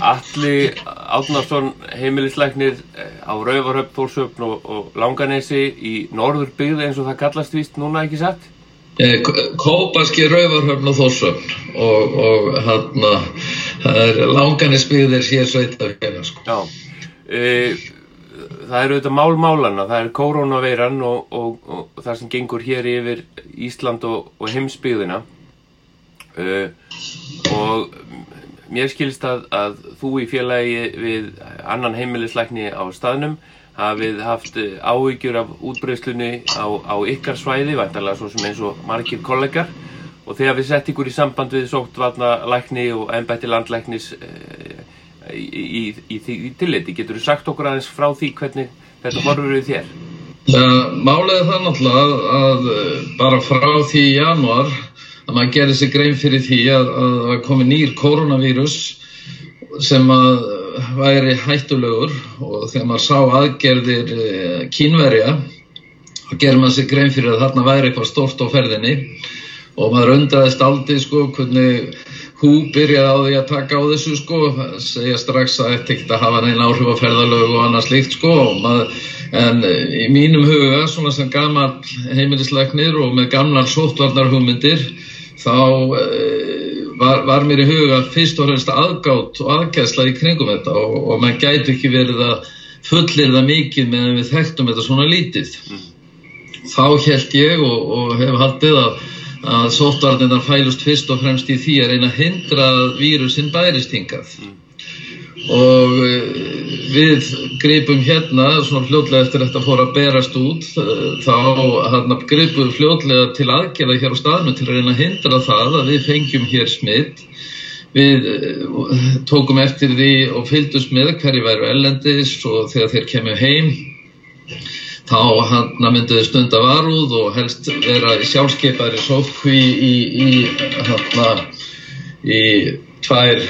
Alli Átnarsson heimilisleiknir á Rauvarhöfn, Þórsöfn og, og Langanesi í norður byggði eins og það kallast víst núna ekki satt? Eh, Kópaski, Rauvarhöfn og Þórsöfn og, og hann að Langanisbyggðir hér sveitað hérna sko. Já, e, það eru auðvitað málmálana, það er koronaveiran og, og, og það sem gengur hér yfir Ísland og, og heimsbyggðina e, og mér skilst að, að þú í félagi við annan heimilisleikni á staðnum hafið haft áhyggjur af útbreyslunni á, á ykkar svæði, vantarlega svo sem eins og margir kollegar og þegar við sett ykkur í samband við sóttvarnalækni og ennbætti landlæknis e, í, í, í því tilliti, getur þú sagt okkur aðeins frá því hvernig þetta horfur við þér? Ja, Málega það náttúrulega að bara frá því í januar að maður gerir sig grein fyrir því að það komi nýr koronavírus sem að væri hættulegur. Og þegar maður sá aðgerðir kínverja þá gerir maður sig grein fyrir að þarna væri eitthvað stort á ferðinni. Og maður undraðist aldrei sko hvernig hú byrjaði á því að taka á þessu sko. Segja strax að þetta ekkert að hafa neina áhrif á ferðalög og annað slíkt sko. Maður, en í mínum huga svona sem gammal heimilisleiknir og með gamlar sóttvarnar hugmyndir þá uh, var, var mér í huga fyrst og fremst aðgátt og aðgæðsla í kringum þetta og, og mann gæti ekki verið að fullir það mikið meðan við þekktum þetta svona lítið. Mm. Þá held ég og, og hef haldið að, að sóttvarnirnar fælust fyrst og fremst í því að reyna að hindra að vírusinn bærist hingað. Og við greipum hérna svona fljótlega eftir þetta fór að berast út þá hérna greipum við fljótlega til aðgerða hér á staðnum til að reyna að hindra það að við fengjum hér smitt við tókum eftir því og fylgdust með hverju væru ellendis og þegar þeir kemur heim þá hérna mynduði stunda varúð og helst vera sjálfskeipari sótkví í, í hérna í tvær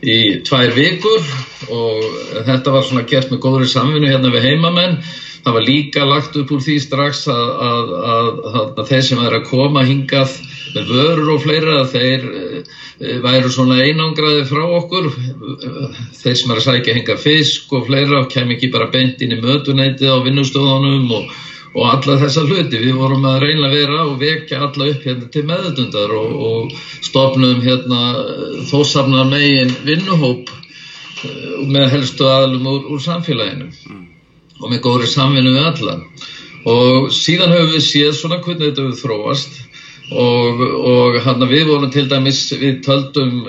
í tvær vikur og þetta var svona gert með góðri samvinnu hérna við heimamenn. Það var líka lagt upp úr því strax að, að, að, að þeir sem er að koma hingað með vörur og fleira þeir væru svona einangraði frá okkur. Þeir sem er að sækja hingað fisk og fleira kem ekki bara beint inn í mötuneytið á vinnustöðunum og og alla þessa hluti. Við vorum að reyna að vera og vekja alla upp hérna til meðutundar og, og stofnum hérna þósafnar megin vinnuhóp með helstu aðlum úr, úr samfélaginu og með góðri samvinnu við alla. Og síðan höfum við séð svona hvernig þetta við þróast og, og hérna við vorum til dæmis, við töldum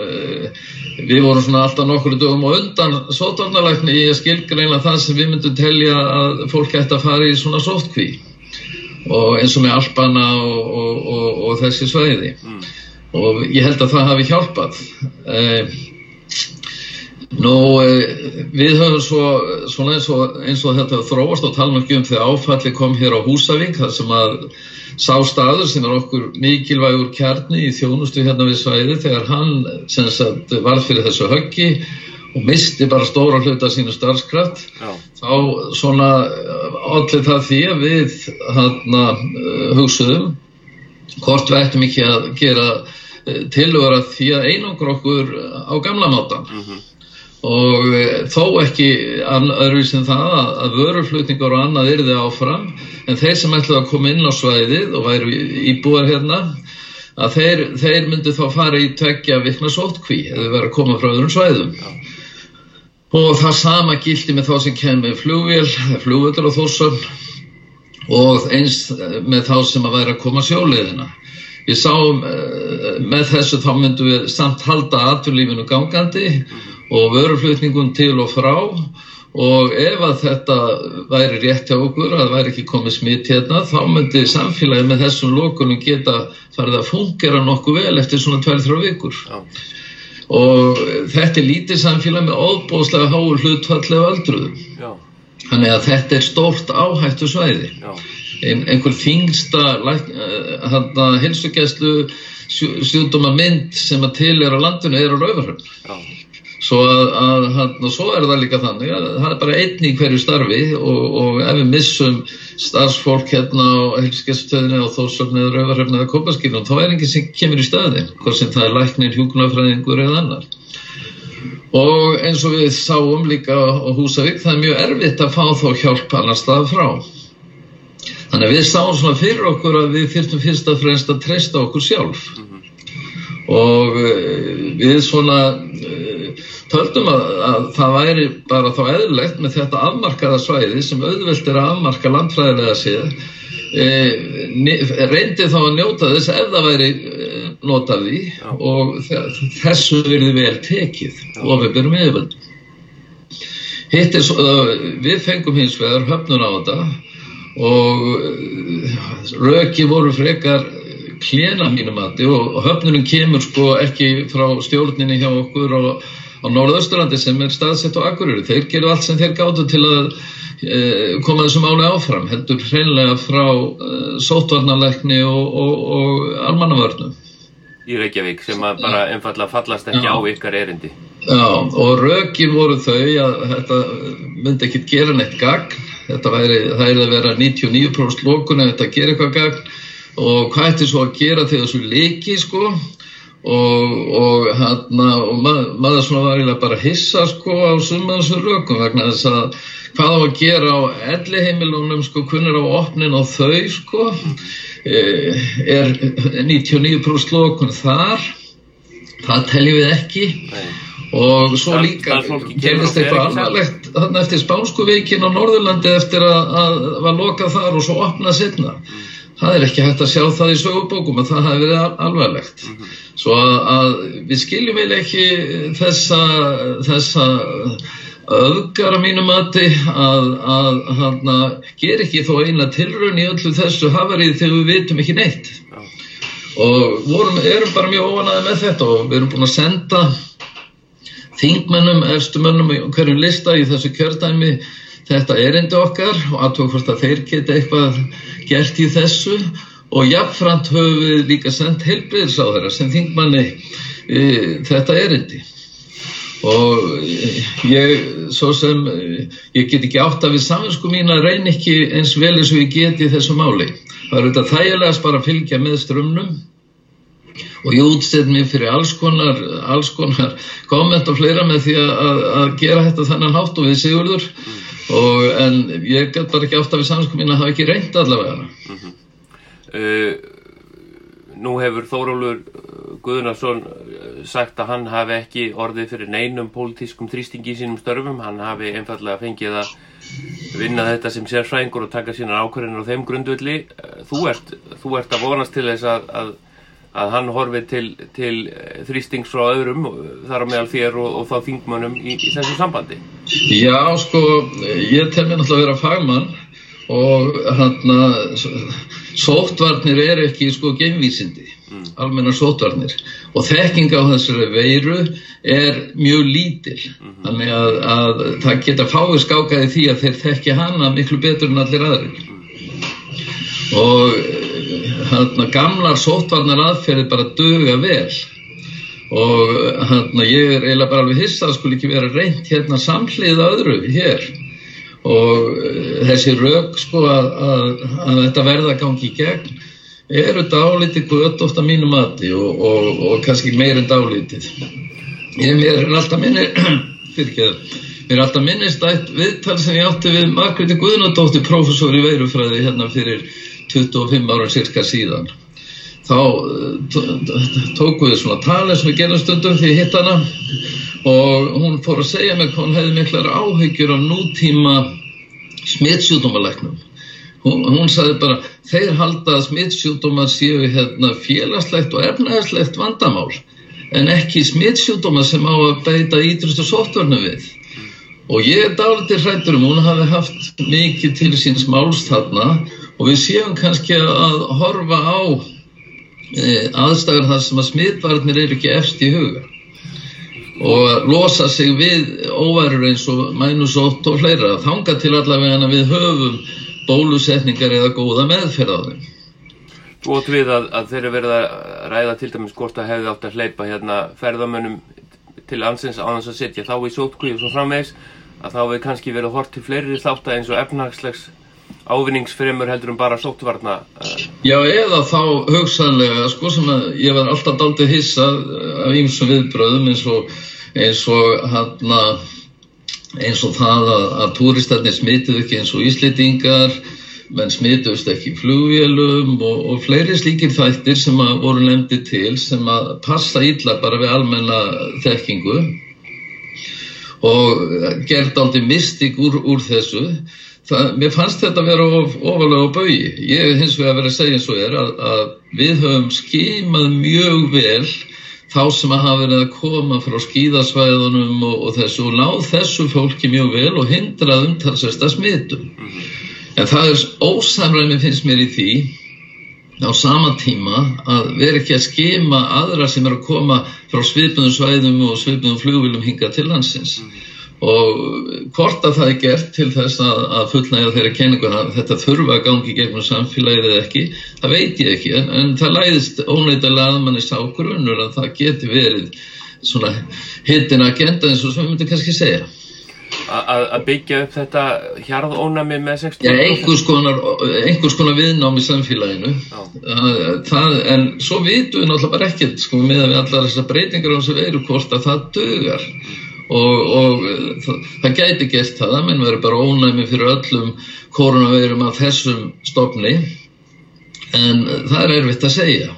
við vorum svona alltaf nokkru dögum og undan sótvarnalækni í að skilgreina það sem við myndum telja að fólk ætti að fara í svona sótkví og eins og með Alpana og, og, og, og þessi sveiði mm. og ég held að það hafi hjálpað. Eh, nú eh, við höfum svo svona eins og, eins og þetta þróast og tala nokkið um þegar áfalli kom hér á Húsavík þar sem að sá staður sem er okkur mikilvægur kjarni í þjónustu hérna við svæði þegar hann sagt, varð fyrir þessu höggi og misti bara stóra hluta sínu starfskraft Já. þá svona allir það því að við hérna hugsuðum hvort við ættum ekki að gera tilvara því að einangur okkur á gamla mátan mm -hmm og eh, þó ekki öðru sem það að, vöruflutningar og annað þið áfram en þeir sem ætlaði að koma inn á svæðið og væri íbúar hérna að þeir, þeir myndi þá fara í tökja vikna sótkví eða vera að koma frá öðrum svæðum. Já. og það sama gildi með þá sem kemur flugvél, flugvöldur og þósum og eins með þá sem að væri að koma sjóliðina ég sá eh, með þessu þá myndum við samt halda aturlífinu gangandi mm og vöruflutningum til og frá og ef að þetta væri rétt hjá okkur, að það væri ekki komið smitt hérna, þá myndi samfélagi með þessum lókunum geta farið að fungera nokkuð vel eftir svona 2-3 vikur. Já. Og þetta er lítið samfélagi með óbóðslega háur hlutfallega aldruðum. Já. Þannig að þetta er stórt áhættu svæði. Ein, einhver þingsta uh, hilsugjæslu sjúdóma mynd sem að til er á landinu er á rauvarhörn. Svo, að, að, að, svo er það líka þannig að það er bara einn í hverju starfi og, og ef við missum starfsfólk hérna á helskestöðinu og þósöfni eða rauvarhefni eða kopaskinu þá er enginn sem kemur í staði hvort sem það er læknir, hjúknarfræðingur eða annar. Og eins og við sáum líka á Húsavík það er mjög erfitt að fá þá hjálp annars það frá. Þannig að við sáum svona fyrir okkur að við fyrstum fyrst að fremst að treysta okkur sjálf. Og uh, við svona töldum að, að það væri bara þá eðlilegt með þetta afmarkaða svæði sem auðvelt er að afmarka landfræðilega séð uh, reyndi þá að njóta þess ef það væri notað því og þessu verið vel tekið og við byrjum yfirvöld. Hittis, við fengum hins vegar höfnun á þetta og röki voru frekar klena mínum aðti og höfnunum kemur sko ekki frá stjórninni hjá okkur og á Norðausturlandi sem er staðsett á Akureyri. Þeir geru allt sem þeir gáttu til að e, koma þessu máli áfram, heldur hreinlega frá e, sótvarnalækni og, og, og almannavörnum í Reykjavík sem að bara einfalla fallast ekki Já. á ykkar erindi. Já, og rökin voru þau að þetta myndi ekkit gera neitt gagn, þetta væri, það er að vera 99% lókun ef þetta gerir eitthvað gagn og hvað ætti svo að gera þegar þessu leiki sko og, og, hana, og mað, maður svona var eiginlega bara hissa sko á summa þessu rökum vegna þess að hvað á að gera á elliheimilunum sko, hvernig er á opnin á þau sko. Eh, er 99% lókun þar. Það teljum við ekki. Nei. og svo það, líka gerðist eitthvað alvarlegt eftir Spánsku veikin á Norðurlandi eftir að, að var lokað þar og svo opnað setna mm. Það er ekki hægt að sjá það í sögubókum að það hafi verið alvarlegt mm -hmm. svo að, að við skiljum vel ekki þessa þessa öfgar að mínu mati að, að hann ger ekki þó eina tilraun í öllu þessu hafarið þegar við vitum ekki neitt Já. og vorum, erum bara mjög óanaði með þetta og við erum búin að senda þingmennum, efstumennum hverjum lista í þessu kjördæmi þetta erindi okkar og aðtók hvort að þeir geta eitthvað gert í þessu og jafnframt höfum við líka sendt helbriðsáðara sem þingmanni e, þetta erindi og ég, svo sem ég get ekki átt að við saminsku mín að reyna ekki eins vel eins og ég geti í þessu máli. Það er auðvitað þægilegast bara að fylgja með strömmnum og ég útstæð mér fyrir alls konar, alls konar komment og fleira með því að, að, gera þetta þannig hátt og við sigurður og, en ég get bara ekki átt að við saminsku mín að hafa ekki reynd allavega. Mm -hmm. uh, nú hefur Þórólur uh, Guðnarsson uh, sagt að hann hafi ekki orðið fyrir neinum pólitískum þrýstingi í sínum störfum, hann hafi einfallega fengið að vinna þetta sem sérfræðingur og taka sínar ákvörðinur á þeim grundvöldi. Þú ert, þú ert að vonast til þess að, að, að hann horfið til, til þrýstings frá öðrum þar á meðal þér og, og þá þingmönnum í, í þessu sambandi. Já, sko, ég tel mér náttúrulega að vera fagmann og hann að sóttvarnir er ekki sko geimvísindi mm. almenna sóttvarnir og þekking á þessari veiru er mjög lítil mm -hmm. þannig að, að það geta fáið skákaði því að þeir þekki hana miklu betur en allir aðrir mm. og hann að gamlar sóttvarnar aðferði bara döga vel og hann að ég er eiginlega bara alveg hissa að skul ekki vera reynd hérna samhlið öðru hér. Og eh, þessi rauk sko að, að, að þetta verða gangi í gegn eru dálítið gött ofta mínu mati og, og, og kannski meirinn dálítið. Ég mér er alltaf minni fyrir mér er alltaf minnist að viðtal sem ég átti við Margréti Guðnardóttir professor í veirufræði hérna fyrir 25 ára cirka síðan þá eh, tóku við svona tali sem við gerum stundum því hitt hana og hún fór að segja mig hvað hún hefði miklar áhyggjur af nútíma smittsjúdómalæknum hún, hún sagði bara þeir halda að smittsjúdómar séu hérna félagslegt og efnæðslegt vandamál en ekki smittsjúdómar sem á að beita ídrustu sóttvarnu við. Og ég er dálítið hrættur um hún hafi haft mikið til síns máls þarna og við séum kannski að horfa á e, aðstæður þar sem að smittvarnir eru ekki eftir í huga. Og losa sig við óverur eins og mænusótt og fleira þanga til allavega að við höfum bólusetningar eða góða meðferð á þeim. Gótt við að, að þeir eru verið að ræða til dæmis hvort að hefði átt að hleypa hérna ferðamönnum til ansins á þess að setja þá í sótkvíu og svo framvegs að þá við kannski verið hort til fleiri þátt eins og efnagslegs ávinningsfremur heldur um bara sóttvarna uh, Já, eða þá hugsanlega, sko, sem að ég var alltaf daldið hissa af ýmsum viðbröðum eins og, eins og, hana, eins og það að, að túristarnir smituð ekki eins og íslitingar, menn smituðust ekki flugvélum og, og fleiri slíkir þættir sem að voru nefndi til sem að passa illa bara við almenna þekkingu. Og gerði aldrei mystik úr, úr þessu það, mér fannst þetta að vera of, ofalega á baui. Ég hef hins vegar verið að segja eins og er að, að við höfum skimað mjög vel þá sem að hafa verið að koma frá skíðasvæðunum og, og þessu og náð þessu fólki mjög vel og hindrað umtalsvesta smitum. En það er ósamræmi finnst mér í því á sama tíma að vera ekki að skima aðra sem er að koma frá svipunum svæðum og svipunum flugvilum hinga til landsins og hvort að það er gert til þess að, að fullnægja þeirra kenninguna þetta þurfa að gangi gegnum samfélagið eða ekki, það veit ég ekki. En, það læðist óneitalega að manni sá grunur að það geti verið svona hittin agenda eins og sem við myndum kannski segja. Að byggja upp þetta hjarðónami með 60 Já, einhvers konar, einhvers konar viðnám í samfélaginu. Það, en svo vitum við náttúrulega bara ekkert sko með að við allar þessar breytingar á þessu veru hvort að það dögar og, og það, það gæti gert það að menn verður bara ónæmi fyrir öllum koronaveirum af þessum stofni. En það er erfitt að segja.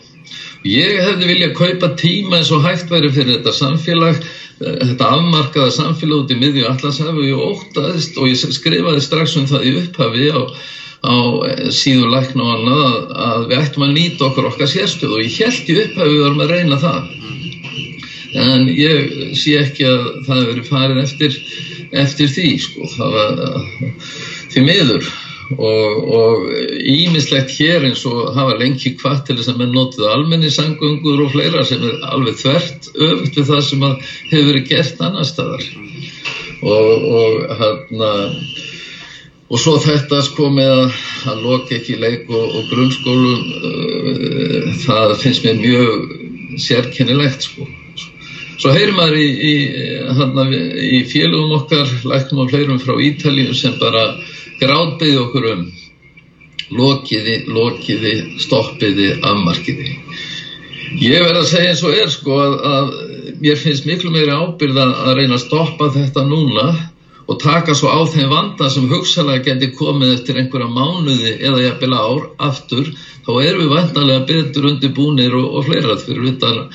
Ég hefði viljað kaupa tíma eins og hægt verið fyrir þetta samfélag þetta afmarkaða samfélag út í miðju allarsæfu og ég ótaðist og ég skrifaði strax um það í upphafi á, á síðu lækna og annað að, við ættum að nýta okkur okkar sérstöð og ég held í upphafi við varum að reyna það en ég sé ekki að það hefur verið farið eftir, eftir því sko, það var því miður. Og ímislegt hér eins og hafa lengi hvað til þess að menn notuðu almenningssangöngur og fleira sem er alveg þvert öfugt við það sem hefur verið gert annar staðar. Og, og hérna og svo þetta sko með að, að loka ekki leik og, og grunnskólum uh, það finnst mér mjög sérkennilegt sko Svo heyrir maður í, í, hana, í félögum okkar, læknum og fleirum frá Ítalíu sem bara gráðbyði okkur um lokiði, lokiði, stoppiði, afmarkiði. Ég verð að segja eins og er sko að, að mér finnst miklu meiri ábyrða að reyna að stoppa þetta núna og taka svo á þeim vanda sem hugsalega geti komið eftir einhverja mánuði eða jafnvel ár aftur, þá erum við vantanlega betur undir búnir og, og fleira fyrir utan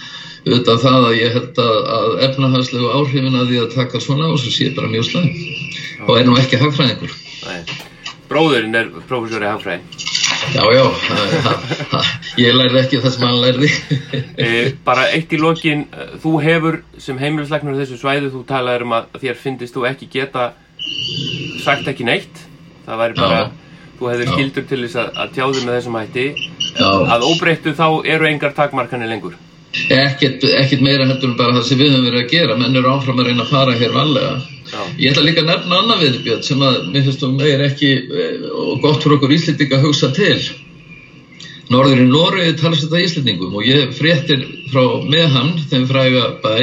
auðvitað það að ég held að, að efnahagslegu áhrifin að því að taka svona og svo sé bara mjög slæm. Og er nú ekki hagfræðingur. Bróðurinn er profesor í hagfræðin Já, já, ég lærði ekki það sem hann lærði. E, Bara eitt í lokin þú hefur sem heimilisleiknur þessu svæðu, þú talaður um að þér finnist þú ekki geta sagt ekki neitt. Það væri bara, já. þú hefur skildur til þess að, að tjáðu með þessum hætti. Já. að óbreyttu þá eru engar takmarkanir lengur ekkert, ekkert meira heldur en bara það sem við höfum verið að gera. Menn eru áfram að reyna að fara hér vanlega Já. ég ætla líka að nefna annað viðbjörn sem að mér finnst þú meir ekki eh, og gott fyrir okkur íslendinga að hugsa til. Norður í Noregi talast þetta íslendingum og ég fréttir frá meðhamn þeim fræga bæ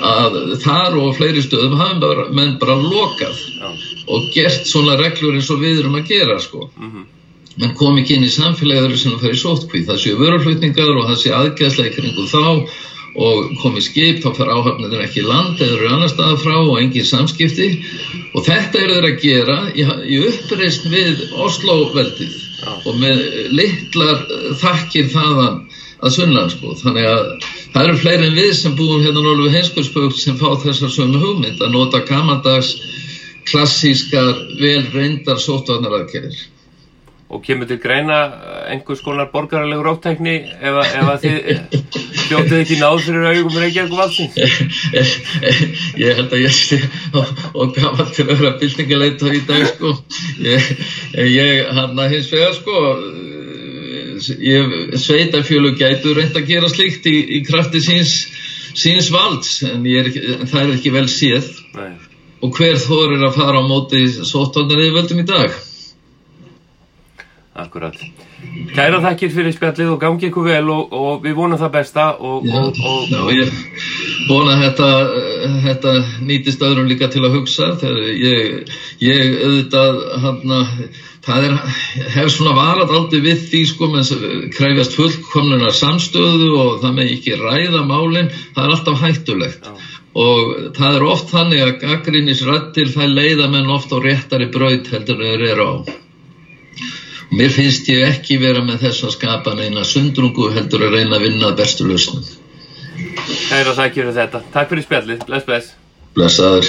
að þar og fleiri stöðum hafum bara, menn bara lokað Já. og gert svona reglur eins og við erum að gera sko. Mm -hmm menn kom ekki inn í samfélagið sem það fer í sótkvíð, það séu vöruflutningar og það séu aðgæðslega kringum þá og komið skip, þá fer áhafnir ekki í land eða eru annar staða frá og engin samskipti. Og þetta er þeir að gera í, í uppreist við Oslo-veldið og með litlar þakkir þaðan að sunnland sko, þannig að það eru fleiri en við sem búum hérna nálu við heimskullspökt sem fá þessar sömu hugmynd að nota gamandags klassískar vel reyndar sótvarnaraðgerðir og kemur til greina einhvers konar borgarlegur áttækni ef, ef að þið hljótið ekki náð fyrir augum Reykjavík valsins Ég held að ég sé og, og gafað til að vera byltingaleitar í dag sko. Ég, ég hann að hins vegar sko ég sveitafjölu gætu reynd að gera slikt í, í krafti síns, síns valds en, er, en það er ekki vel séð. Nei. og hver þorir að fara á móti sóttónir eða völdum í dag Akkurat. Kæra þakkir fyrir spjallið og gangi ykkur vel og, og við vonum það besta og... Já, og, og, já ég vona að þetta, þetta nýtist öðrum líka til að hugsa þegar ég, ég auðvitað hann það er, hef svona varat aldrei við því sko, menn krefjast fullkomlunar samstöðu og það með ekki ræða málinn, það er alltaf hættulegt Já. og það er oft þannig að gaggrínis rættir það leiða menn oft á réttari braut heldur en þeir eru á. Mér finnst ég ekki vera með þess að skapa neina sundrungu heldur að reyna að vinna bestu lausnum. Þakkir fyrir þetta. Takk fyrir spjallið. Bless, bless. Blessaður.